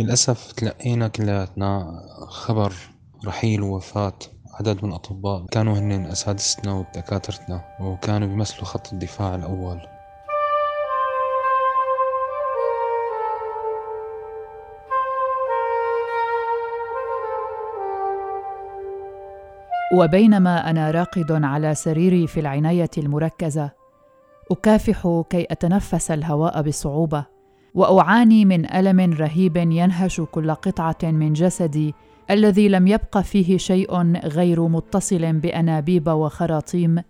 للأسف تلقينا كلياتنا خبر رحيل ووفاة عدد من الأطباء. كانوا هن أساتذتنا ودكاترتنا وكانوا بيمثلوا خط الدفاع الأول. وبينما أنا راقد على سريري في العناية المركزة أكافح كي أتنفس الهواء بصعوبة. وأعاني من ألم رهيب ينهش كل قطعة من جسدي الذي لم يبق فيه شيء غير متصل بأنابيب وخراطيم.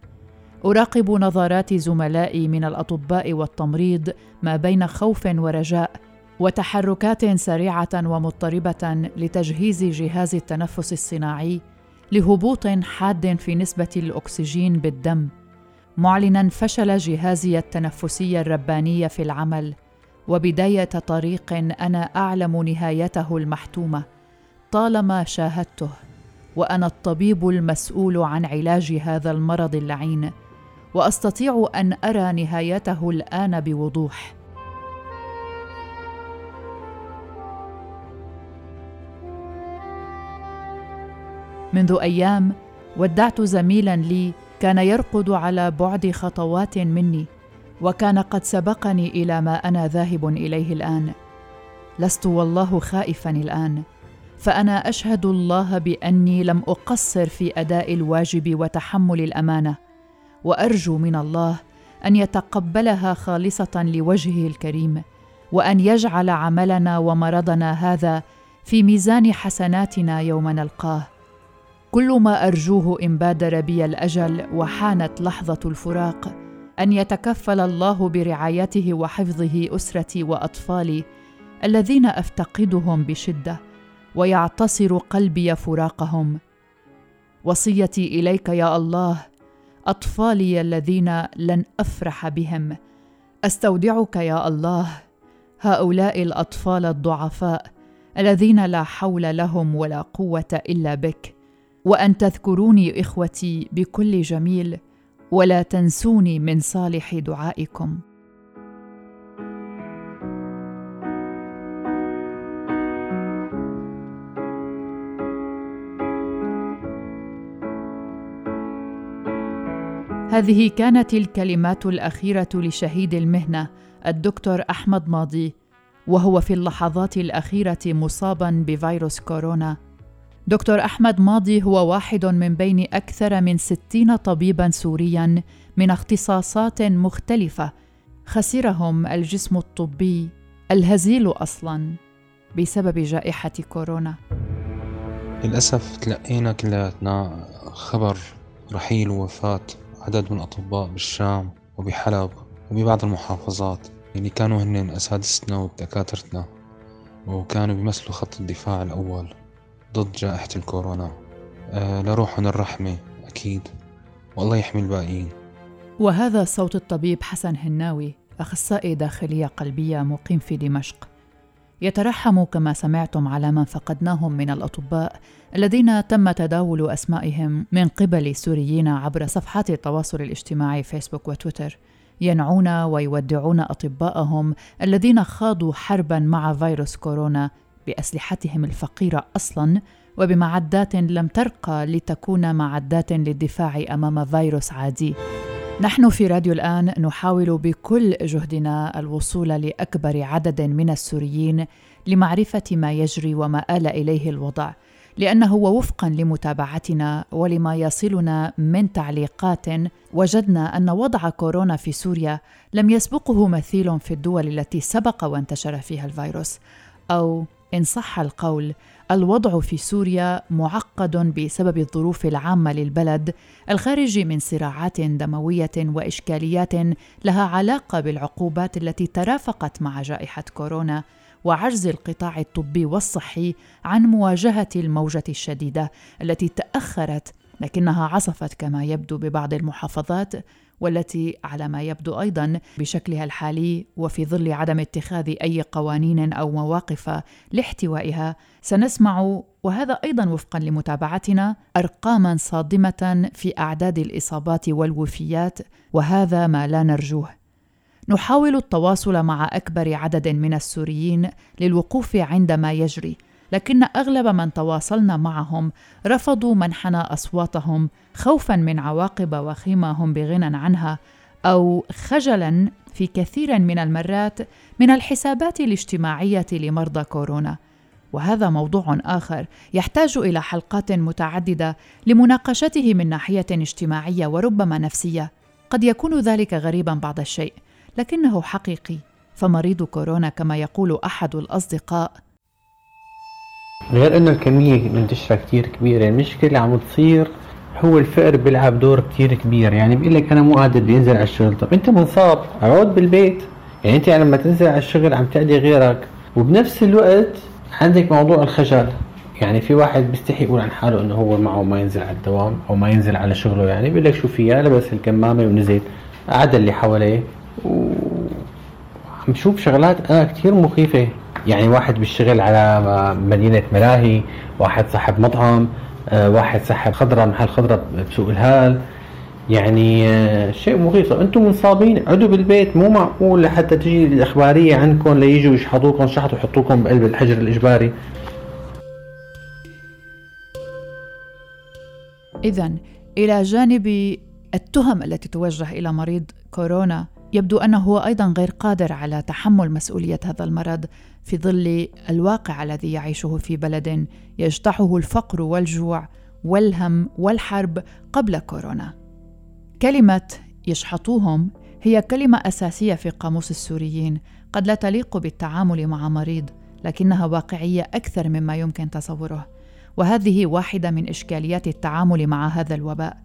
أراقب نظرات زملائي من الأطباء والتمريض ما بين خوف ورجاء وتحركات سريعة ومضطربة لتجهيز جهاز التنفس الصناعي لهبوط حاد في نسبة الأكسجين بالدم. معلنا فشل جهازي التنفسي الرباني في العمل. وبداية طريق أنا أعلم نهايته المحتومة طالما شاهدته وأنا الطبيب المسؤول عن علاج هذا المرض اللعين وأستطيع أن أرى نهايته الآن بوضوح. منذ أيام ودعت زميلا لي كان يرقد على بعد خطوات مني. وكان قد سبقني إلى ما أنا ذاهب إليه الآن. لست والله خائفا الآن. فأنا أشهد الله بأني لم أقصر في أداء الواجب وتحمل الأمانة. وأرجو من الله أن يتقبلها خالصة لوجهه الكريم وأن يجعل عملنا ومرضنا هذا في ميزان حسناتنا يوم نلقاه. كل ما أرجوه إن بادر بي الأجل وحانت لحظة الفراق أن يتكفل الله برعايته وحفظه أسرتي وأطفالي الذين أفتقدهم بشدة ويعتصر قلبي فراقهم. وصيتي إليك يا الله أطفالي الذين لن أفرح بهم. أستودعك يا الله هؤلاء الأطفال الضعفاء الذين لا حول لهم ولا قوة إلا بك. وأن تذكروني إخوتي بكل جميل ولا تنسوني من صالح دعائكم. هذه كانت الكلمات الأخيرة لشهيد المهنة الدكتور أحمد ماضي وهو في اللحظات الأخيرة مصابا بفيروس كورونا. دكتور أحمد ماضي هو واحد من بين أكثر من ستين طبيبا سوريا من اختصاصات مختلفة خسرهم الجسم الطبي الهزيل أصلا بسبب جائحة كورونا. للأسف تلقينا كلياتنا خبر رحيل ووفاة عدد من الأطباء بالشام وبحلب وببعض المحافظات. اللي كانوا هن أساتذتنا ودكاترتنا وكانوا بيمثلوا خط الدفاع الأول. ضد جائحة الكورونا. آه لروحهم الرحمة أكيد. والله يحمي الباقيين. وهذا صوت الطبيب حسن هناوي أخصائي داخلية قلبية مقيم في دمشق. يترحم كما سمعتم على من فقدناهم من الأطباء الذين تم تداول أسمائهم من قبل سوريين عبر صفحات التواصل الاجتماعي فيسبوك وتويتر. ينعون ويودعون أطباءهم الذين خاضوا حربا مع فيروس كورونا بأسلحتهم الفقيرة أصلا وبمعدات لم ترقى لتكون معدات للدفاع أمام فيروس عادي. نحن في راديو الآن نحاول بكل جهدنا الوصول لأكبر عدد من السوريين لمعرفة ما يجري وما آل إليه الوضع لأنه وفقا لمتابعتنا ولما يصلنا من تعليقات وجدنا أن وضع كورونا في سوريا لم يسبقه مثيل في الدول التي سبق وانتشر فيها الفيروس أو إن صح القول الوضع في سوريا معقد بسبب الظروف العامة للبلد الخارج من صراعات دموية وإشكاليات لها علاقة بالعقوبات التي ترافقت مع جائحة كورونا وعجز القطاع الطبي والصحي عن مواجهة الموجة الشديدة التي تأخرت لكنها عصفت كما يبدو ببعض المحافظات والتي على ما يبدو أيضا بشكلها الحالي وفي ظل عدم اتخاذ أي قوانين أو مواقف لاحتوائها سنسمع وهذا أيضا وفقا لمتابعتنا ارقاما صادمة في أعداد الإصابات والوفيات وهذا ما لا نرجوه. نحاول التواصل مع أكبر عدد من السوريين للوقوف عند ما يجري. لكن أغلب من تواصلنا معهم رفضوا منحنى أصواتهم خوفا من عواقب وخيمه هم بغنى عنها أو خجلا في كثير من المرات من الحسابات الاجتماعية لمرضى كورونا. وهذا موضوع آخر يحتاج إلى حلقات متعددة لمناقشته من ناحية اجتماعية وربما نفسية. قد يكون ذلك غريبا بعض الشيء لكنه حقيقي فمريض كورونا كما يقول أحد الأصدقاء غير إنه الكمية منتشرة كثير كبيرة. المشكلة اللي عم تصير هو الفقر بيلعب دور كثير كبير. يعني بيقول لك أنا مو قادر بدي انزل على الشغل. طب أنت منصاب اقعد بالبيت. يعني أنت لما تنزل على الشغل عم تعدي غيرك. وبنفس الوقت عندك موضوع الخجل. يعني في واحد بيستحي يقول عن حاله إنه هو معه ما ينزل على الدوام أو ما ينزل على شغله. يعني بيقول لك شو فيها لبس الكمامة ونزل قعد اللي حواليه. وعم شوف شغلات أنا كثير مخيفة. يعني واحد بيشتغل على مدينة ملاهي واحد صاحب مطعم آه، واحد صاحب خضرة محل خضرة بسوق الهال. يعني آه، شيء مخيف أنتم منصابين عدوا بالبيت مو معقول لحتى تجي الإخبارية عنكم ليجوا يشحطوكم شحط ويحطوكم بقلب الحجر الإجباري. اذا إلى جانب التهم التي توجه إلى مريض كورونا يبدو أنه هو أيضا غير قادر على تحمل مسؤولية هذا المرض. في ظل الواقع الذي يعيشه في بلد يجتاحه الفقر والجوع والهم والحرب قبل كورونا. كلمة يشحطوهم هي كلمة أساسية في قاموس السوريين. قد لا تليق بالتعامل مع مريض لكنها واقعية أكثر مما يمكن تصوره. وهذه واحدة من إشكاليات التعامل مع هذا الوباء.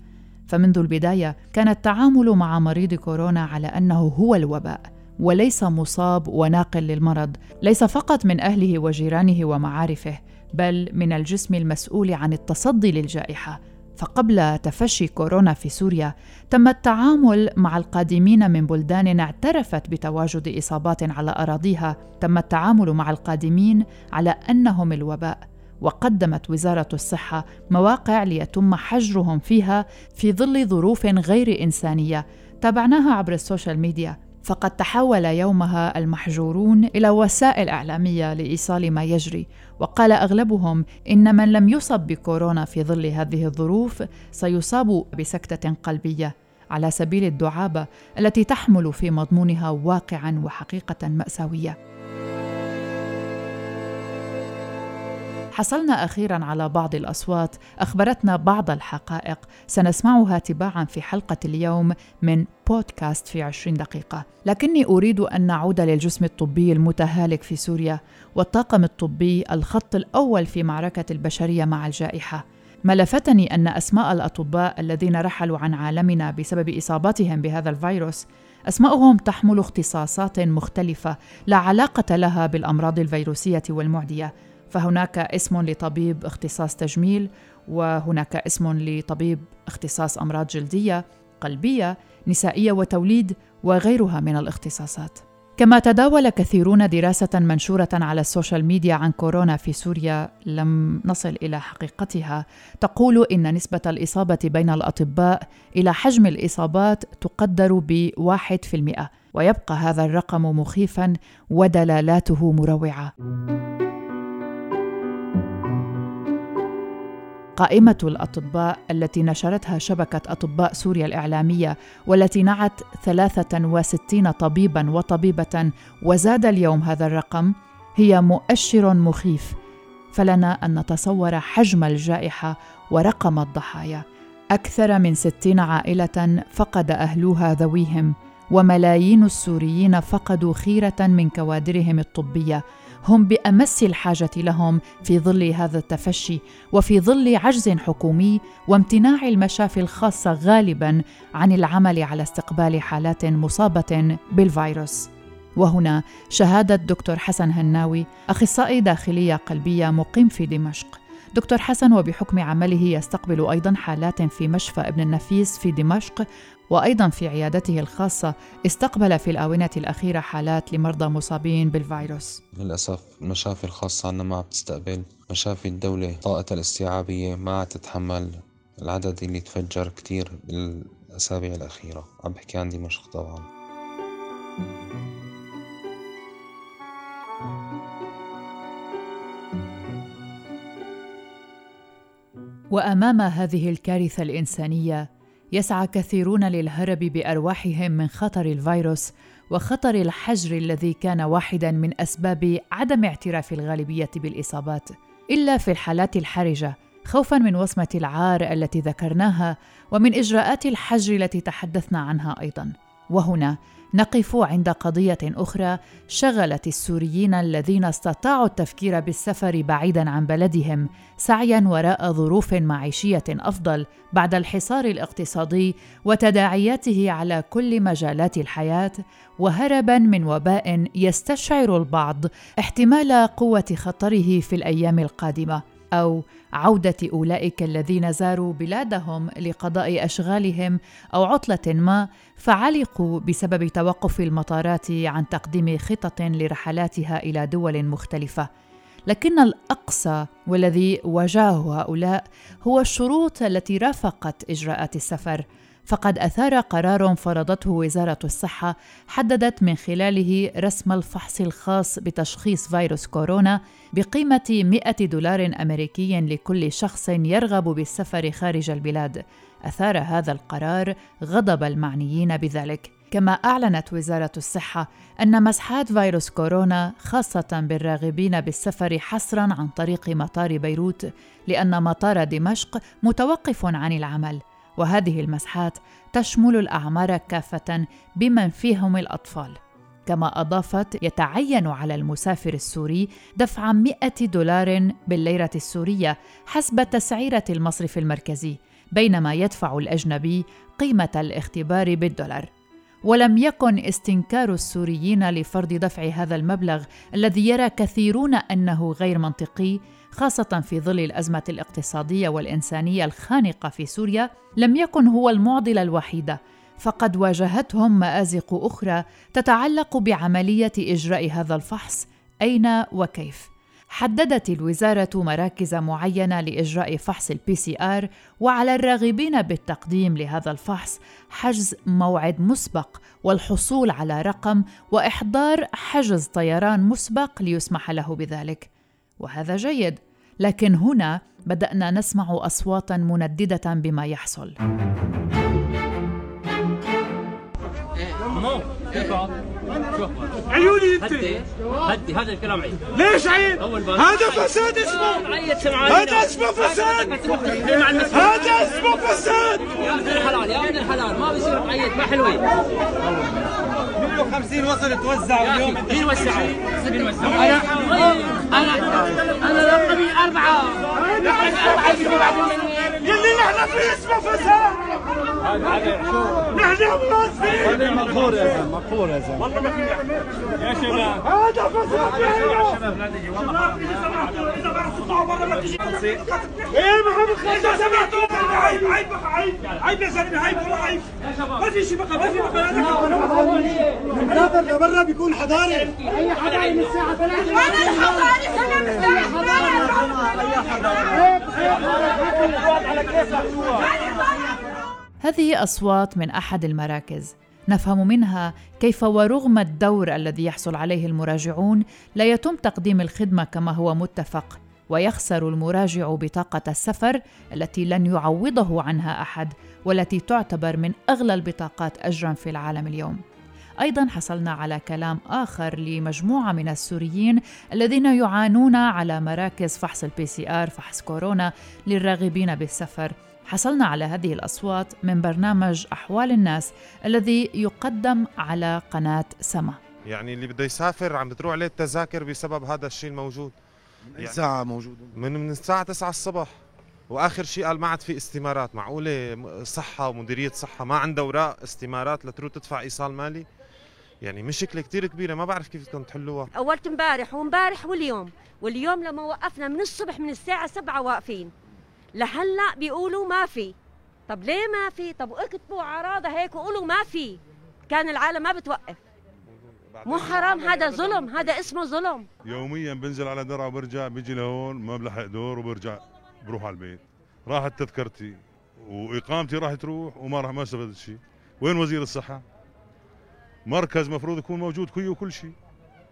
فمنذ البداية كان التعامل مع مريض كورونا على أنه هو الوباء. وليس مصاب وناقل للمرض ليس فقط من أهله وجيرانه ومعارفه بل من الجسم المسؤول عن التصدي للجائحة. فقبل تفشي كورونا في سوريا تم التعامل مع القادمين من بلدان اعترفت بتواجد إصابات على أراضيها. تم التعامل مع القادمين على أنهم الوباء. وقدمت وزارة الصحة مواقع ليتم حجرهم فيها في ظل ظروف غير إنسانية. تابعناها عبر ال social media. فقد تحول يومها المحجورون إلى وسائل إعلامية لإيصال ما يجري. وقال أغلبهم إن من لم يصب بكورونا في ظل هذه الظروف سيصاب بسكتة قلبية. على سبيل الدعابة التي تحمل في مضمونها واقعا وحقيقة مأساوية. حصلنا أخيرا على بعض الأصوات أخبرتنا بعض الحقائق. سنسمعها تباعا في حلقة اليوم من بودكاست في عشرين دقيقة. لكني أريد أن نعود للجسم الطبي المتهالك في سوريا والطاقم الطبي الخط الأول في معركة البشرية مع الجائحة. ما لفتني أن أسماء الأطباء الذين رحلوا عن عالمنا بسبب اصابتهم بهذا الفيروس اسماءهم تحمل اختصاصات مختلفة لا علاقة لها بالأمراض الفيروسية والمعدية. فهناك اسم لطبيب اختصاص تجميل وهناك اسم لطبيب اختصاص أمراض جلدية قلبية نسائية وتوليد وغيرها من الاختصاصات. كما تداول كثيرون دراسة منشورة على السوشيال ميديا عن كورونا في سوريا لم نصل إلى حقيقتها. تقول إن نسبة الإصابة بين الأطباء إلى حجم الإصابات تقدر بواحد في المئة ويبقى هذا الرقم مخيفا ودلالاته مروعة. قائمة الأطباء التي نشرتها شبكة أطباء سوريا الإعلامية والتي نعت 63 طبيبا وطبيبة وزاد اليوم هذا الرقم هي مؤشر مخيف. فلنا أن نتصور حجم الجائحة ورقم الضحايا. أكثر من 60 عائلة فقد أهلها ذويهم وملايين السوريين فقدوا خيرة من كوادرهم الطبية. هم بأمس الحاجة لهم في ظل هذا التفشي وفي ظل عجز حكومي وامتناع المشافي الخاصة غالبا عن العمل على استقبال حالات مصابة بالفيروس. وهنا شهادة دكتور حسن هناوي أخصائي داخلية قلبية مقيم في دمشق. دكتور حسن وبحكم عمله يستقبل أيضا حالات في مشفى ابن النفيس في دمشق وأيضا في عيادته الخاصة استقبل في الآونة الأخيرة حالات لمرضى مصابين بالفيروس. للأسف المشافي الخاصة عندنا ما بتستقبل، مشافي الدولة طاقتها الاستيعابية ما تتحمل العدد اللي تفجر كتير بالأسابيع الأخيرة، عم بحكي عن دمشق طبعا. وأمام هذه الكارثة الإنسانية يسعى كثيرون للهرب بأرواحهم من خطر الفيروس وخطر الحجر الذي كان واحدا من أسباب عدم اعتراف الغالبية بالإصابات. إلا في الحالات الحرجة خوفا من وصمة العار التي ذكرناها ومن إجراءات الحجر التي تحدثنا عنها أيضا. وهنا نقف عند قضية أخرى شغلت السوريين الذين استطاعوا التفكير بالسفر بعيدا عن بلدهم سعيا وراء ظروف معيشية أفضل بعد الحصار الاقتصادي وتداعياته على كل مجالات الحياة وهربا من وباء يستشعر البعض احتمال قوة خطره في الأيام القادمة أو عودة أولئك الذين زاروا بلادهم لقضاء أشغالهم أو عطلة ما فعلقوا بسبب توقف المطارات عن تقديم خطط لرحلاتها إلى دول مختلفة. لكن الأقصى والذي واجهه هؤلاء هو الشروط التي رافقت إجراءات السفر. فقد أثار قرار فرضته وزارة الصحة حددت من خلاله رسم الفحص الخاص بتشخيص فيروس كورونا بقيمة 100 دولار أمريكي لكل شخص يرغب بالسفر خارج البلاد. أثار هذا القرار غضب المعنيين بذلك. كما أعلنت وزارة الصحة أن مسحات فيروس كورونا خاصة بالراغبين بالسفر حصرا عن طريق مطار بيروت لأن مطار دمشق متوقف عن العمل. وهذه المسحات تشمل الأعمار كافة بمن فيهم الأطفال. كما أضافت يتعين على المسافر السوري دفع 100 دولار بالليرة السورية حسب تسعيرة المصرف المركزي بينما يدفع الأجنبي قيمة الاختبار بالدولار. ولم يكن استنكار السوريين لفرض دفع هذا المبلغ الذي يرى كثيرون أنه غير منطقي خاصة في ظل الأزمة الاقتصادية والإنسانية الخانقة في سوريا لم يكن هو المعضلة الوحيدة فقد واجهتهم مآزق أخرى تتعلق بعملية إجراء هذا الفحص أين وكيف حددت الوزارة مراكز معينة لإجراء فحص ال PCR وعلى الراغبين بالتقديم لهذا الفحص حجز موعد مسبق والحصول على رقم وإحضار حجز طيران مسبق ليسمح له بذلك. وهذا جيد، لكن هنا بدأنا نسمع أصواتا منددة بما يحصل. عيوني انت هدي هذا الكلام عيب ليش عيب؟ هذا فساد اسمه. عيد هذا اسمه فساد. هذا اسمه فساد. يا ابن الحلال يا ابن الحلال. ما بيصير تعيد ما حلوين. 150 وصل توزع اليوم. مين وسعوا؟ مين وسعوا؟ أنا أنا رقمي أربعة. رقمي اربعه يجيبوا بعد مني نحن فيه اسمه فساد نحن موظفين هذا مقهور يا زلمة مقهور يا زلمة. يا شباب. هذا فساد يا شباب إيه محمد خالد سمعتوا عيب عيب بقى عيب. عيب يا زلمة عيب والله عيب. ما في شيء بقى ما في بقى. هذا لبرا بيكون حضاري أي حضاري من الساعة 3 أنا الحضاري أنا هذه أصوات من أحد المراكز. نفهم منها كيف ورغم الدور الذي يحصل عليه المراجعون لا يتم تقديم الخدمة كما هو متفق ويخسر المراجع بطاقة السفر التي لن يعوضه عنها أحد والتي تعتبر من أغلى البطاقات اجرا في العالم اليوم. أيضا حصلنا على كلام آخر لمجموعة من السوريين الذين يعانون على مراكز فحص ال PCR فحص كورونا للراغبين بالسفر. حصلنا على هذه الأصوات من برنامج أحوال الناس الذي يقدم على قناة سما. يعني اللي بده يسافر عم بتروح عليه التذاكر بسبب هذا الشيء الموجود. من ساعة موجود من من الساعة 9 الصبح. وآخر شيء قال ما عاد في استمارات. معقولة صحة ومديرية صحة ما عندها اوراق استمارات لتروح تدفع إيصال مالي؟ يعني مشكله كتير كبيرة ما بعرف كيف بدكم تحلوها أولت امبارح وامبارح واليوم. واليوم لما وقفنا من الصبح من الساعة 7 واقفين. لهلأ بيقولوا ما في. طب ليه ما في؟ طب اكتبوا عراضه هيك وقولوا ما في. كان العالم ما بتوقف. مو حرام هذا ظلم هذا اسمه ظلم. يوميا بنزل على درعا وبرجع بيجي لهون ما بلحق دور وبرجع بروح على البيت. راحت تذكرتي وإقامتي راح تروح وما راح ما استفدت شيء. وين وزير الصحة؟ مركز مفروض يكون موجود كل وكل شيء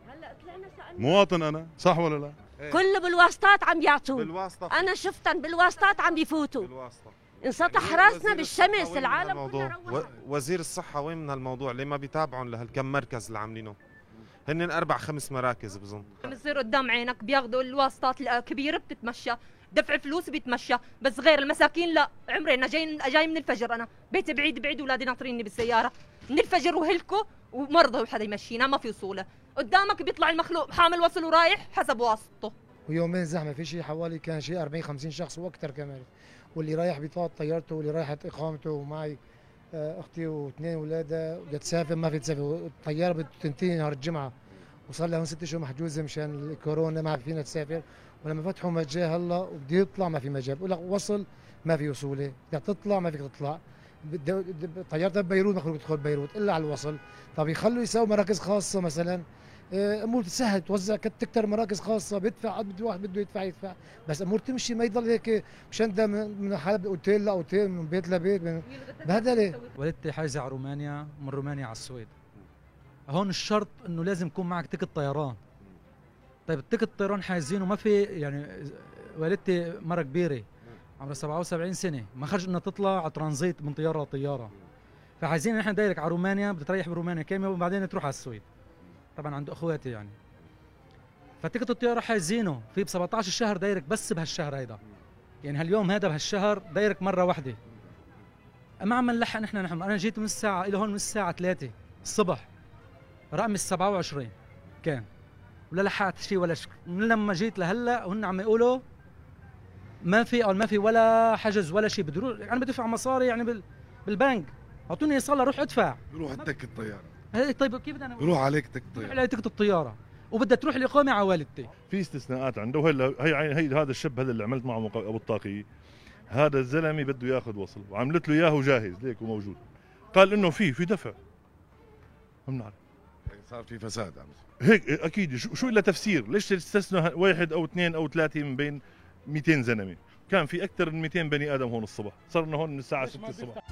هلا طلعنا سألنا. مواطن أنا صح ولا لا؟ كل بالواسطات عم يعطون بالواسطة. أنا شفتن بالواسطات عم بيفوتوا. بالواسطة. انسطح يعني راسنا بالشمس العالم هالموضوع؟ كلها و- روحت وزير الصحة وين من هالموضوع؟ ليه ما بيتابعون لهالكم مركز اللي عاملينه؟ هن أربع خمس مراكز بظن. عم قدام عينك بياخذوا الواسطات الكبيرة بتتمشى دفع فلوس بيتمشى بس غير المساكين لا. عمري أنا جاي جاي من الفجر أنا. بيتي بعيد بعيد اولادي ناطريني بالسيارة. من الفجر وهلكوا ومرضى حدا يمشينا ما في وصوله قدامك بيطلع المخلوق حامل وصل ورايح حسب واسطته. ويومين زحمة في شيء حوالي كان شيء 40 50 شخص وأكثر كمان. واللي رايح بيطلع طيارته واللي رايحه إقامته ومعي آه، أختي واثنين اولادها بدها تسافر ما في تسافر. الطيارة بتنتهي نهار الجمعة. وصار لها ست شهور محجوزة مشان الكورونا ما فينا تسافر. ولما فتحوا مجال هلا وبده يطلع ما في مجال. بقول لك وصل ما في وصولة. بدك تطلع ما فيك تطلع. طيارتها ببيروت مخلوق تدخل بيروت إلا على الوصل. طب يخلوا يساووا مراكز خاصة مثلا. آه، أمور تسهل توزع كت- تكتر مراكز خاصة. بيدفع قد بده واحد بده يدفع يدفع. بس أمور تمشي ما يضل هيك مشان من من حلب أوتيل لأوتيل من بيت لبيت من بهدله والدتي حاجزة على رومانيا ومن رومانيا على السويد. هون الشرط إنه لازم يكون معك ticket طيران. طيب ال ticket الطيران حاجزينه ما في يعني والدتي مرة كبيرة. عمرها 77 سنة. ما خرج إنها تطلع على ترانزيت من طيارة لطيارة. فعايزين نحن direct على رومانيا بتريح برومانيا كام يوم وبعدين تروح على السويد. طبعا عند أخواتي يعني. ف ticket الطيارة حاجزينه في ب 17 الشهر direct بس بهالشهر هيدا. يعني هاليوم هذا بهالشهر direct مرة واحدة. ما عم نلحق نحن نحن أنا جيت من الساعة إلى هون من الساعة 3 الصبح. رقم ال 27 كان. ولا لحقت شيء ولا شيء من لما جيت لهلأ وهن عم يقولوا ما في ما في ولا حجز ولا شيء بدي أنا بدفع مصاري يعني بال بالبنك. أعطوني ايصال روح ادفع. بروح اتك الطيارة. هي طيب كيف بدي أنا بروح عليك تك روح علي تيكت الطياره وبدها تروح الاقامه على والدتي. في استثناءات عنده. وهي هي عين- هي هذا الشاب هذا اللي عملت معه أبو الطاقيه هذا الزلمة بده ياخذ وصل. وعملت له إياه جاهز ليك وموجود. قال إنه في في دفع. ما بنعرف. صار في فساد هيك أكيد. شو شو إلا تفسير؟ ليش استثنوا واحد أو اثنين أو ثلاثة من بين 200 زلمه كان في أكثر من 200 بني آدم هون الصبح. صرنا هون من الساعة 6 الصبح.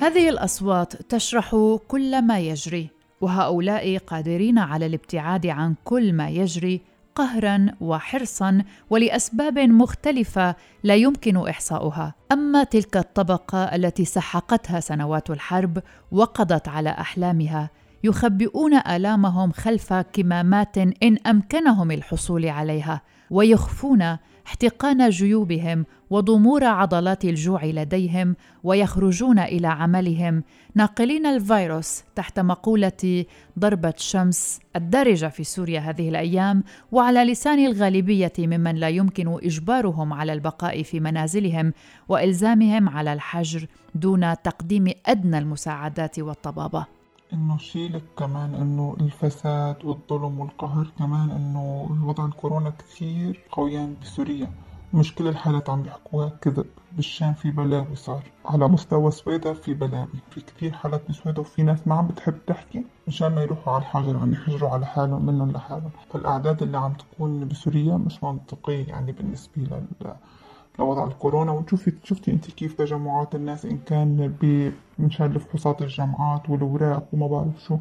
هذه الأصوات تشرح كل ما يجري وهؤلاء قادرين على الابتعاد عن كل ما يجري قهرا وحرصا ولأسباب مختلفة لا يمكن إحصاؤها. أما تلك الطبقة التي سحقتها سنوات الحرب وقضت على أحلامها يخبئون آلامهم خلف كمامات إن أمكنهم الحصول عليها ويخفون احتقان جيوبهم وضمور عضلات الجوع لديهم ويخرجون إلى عملهم ناقلين الفيروس تحت مقولة ضربة شمس الدارجة في سوريا هذه الأيام وعلى لسان الغالبية ممن لا يمكن إجبارهم على البقاء في منازلهم وإلزامهم على الحجر دون تقديم أدنى المساعدات والطبابة. إنه شيلك كمان إنه الفساد والظلم والقهر كمان إنه الوضع الكورونا كثير قويان بسوريا. مش كل الحالات عم بيحكوها كذب. بالشام في بلاوي صار. على مستوى سويدا في بلاوي. في كثير حالات بسويدا وفي ناس ما عم بتحب تحكي مشان ما يروحوا على الحجر عم يحجروا على حالهم منهم لحالهم. فالأعداد اللي عم تكون بسوريا مش منطقية يعني بالنسبة لل لوضع الكورونا. وتشوفي شفتي انت كيف تجمعات الناس إن كان ب- مشان الفحوصات الجامعات والأوراق وما بعرف شو.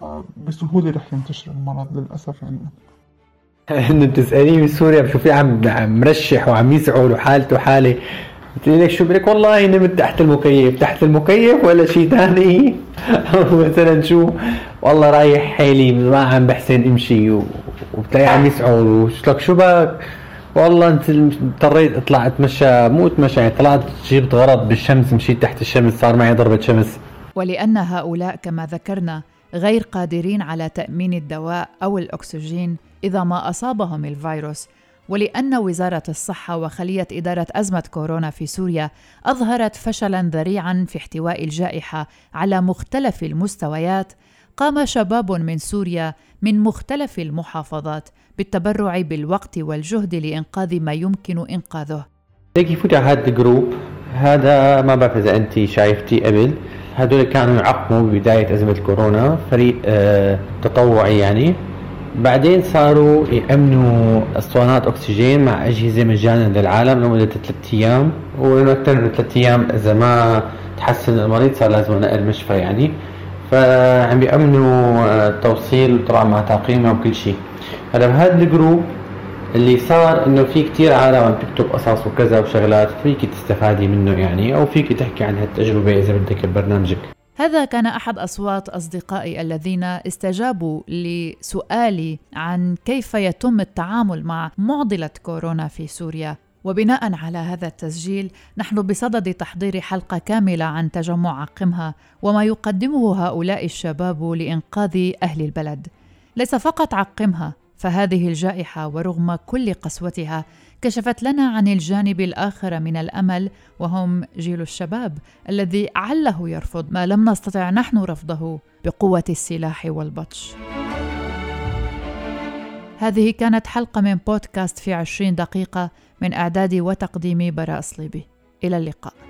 فبسهولة رح ينتشر المرض للأسف عندنا. إنه بتساليه بسوريا بشوفيه عم عم مرشح وعم يزعل وحالته حالة. بتقول لك شو بدك؟ والله نمت تحت المكيف. تحت المكيف ولا شيء ثاني؟ مثلا شو؟ والله رايح حالي ما عم بحسن إمشي و- وبتلاقيه عم يسعل وش لك؟ شو بك؟ والله انت اضطريت اطلع اتمشى مو اتمشى يعني طلعت جبت غرض بالشمس مشيت تحت الشمس صار معي ضربة شمس. ولأن هؤلاء كما ذكرنا غير قادرين على تأمين الدواء أو الأكسجين إذا ما أصابهم الفيروس. ولأن وزارة الصحة وخلية إدارة أزمة كورونا في سوريا أظهرت فشلا ذريعا في احتواء الجائحة على مختلف المستويات قام شباب من سوريا من مختلف المحافظات بالتبرع بالوقت والجهد لإنقاذ ما يمكن يفوت على هذا الجروب هذا ما بعرف اذا أنت شايفتي قبل. هدول كانوا يعقموا ببداية أزمة الكورونا فريق آه تطوعي يعني. بعدين صاروا يأمنوا اسطوانات أكسجين مع أجهزة مجانا للعالم لمدة ثلاثة أيام. وإنه أكثر من ثلاثة أيام إذا ما تحسن المريض صار لازم نقل مشفى يعني. فعم بيأمنوا توصيل طبعا مع تعقيمه وكل شيء. هلا بهذا الجروب اللي صار إنه في كتير عالم عم تكتب قصص وكذا وشغلات فيك تستفادي منه يعني أو فيك تحكي عن هالتجربة إذا بدك ببرنامجك هذا كان أحد أصوات أصدقائي الذين استجابوا لسؤالي عن كيف يتم التعامل مع معضلة كورونا في سوريا. وبناء على هذا التسجيل نحن بصدد تحضير حلقة كاملة عن تجمع عقمها وما يقدمه هؤلاء الشباب لإنقاذ أهل البلد. ليس فقط عقمها فهذه الجائحة ورغم كل قسوتها كشفت لنا عن الجانب الآخر من الأمل وهم جيل الشباب الذي عله يرفض ما لم نستطع نحن رفضه بقوة السلاح والبطش. هذه كانت حلقة من بودكاست في عشرين دقيقة. من اعداد وتقديم براء صليبي. إلى اللقاء.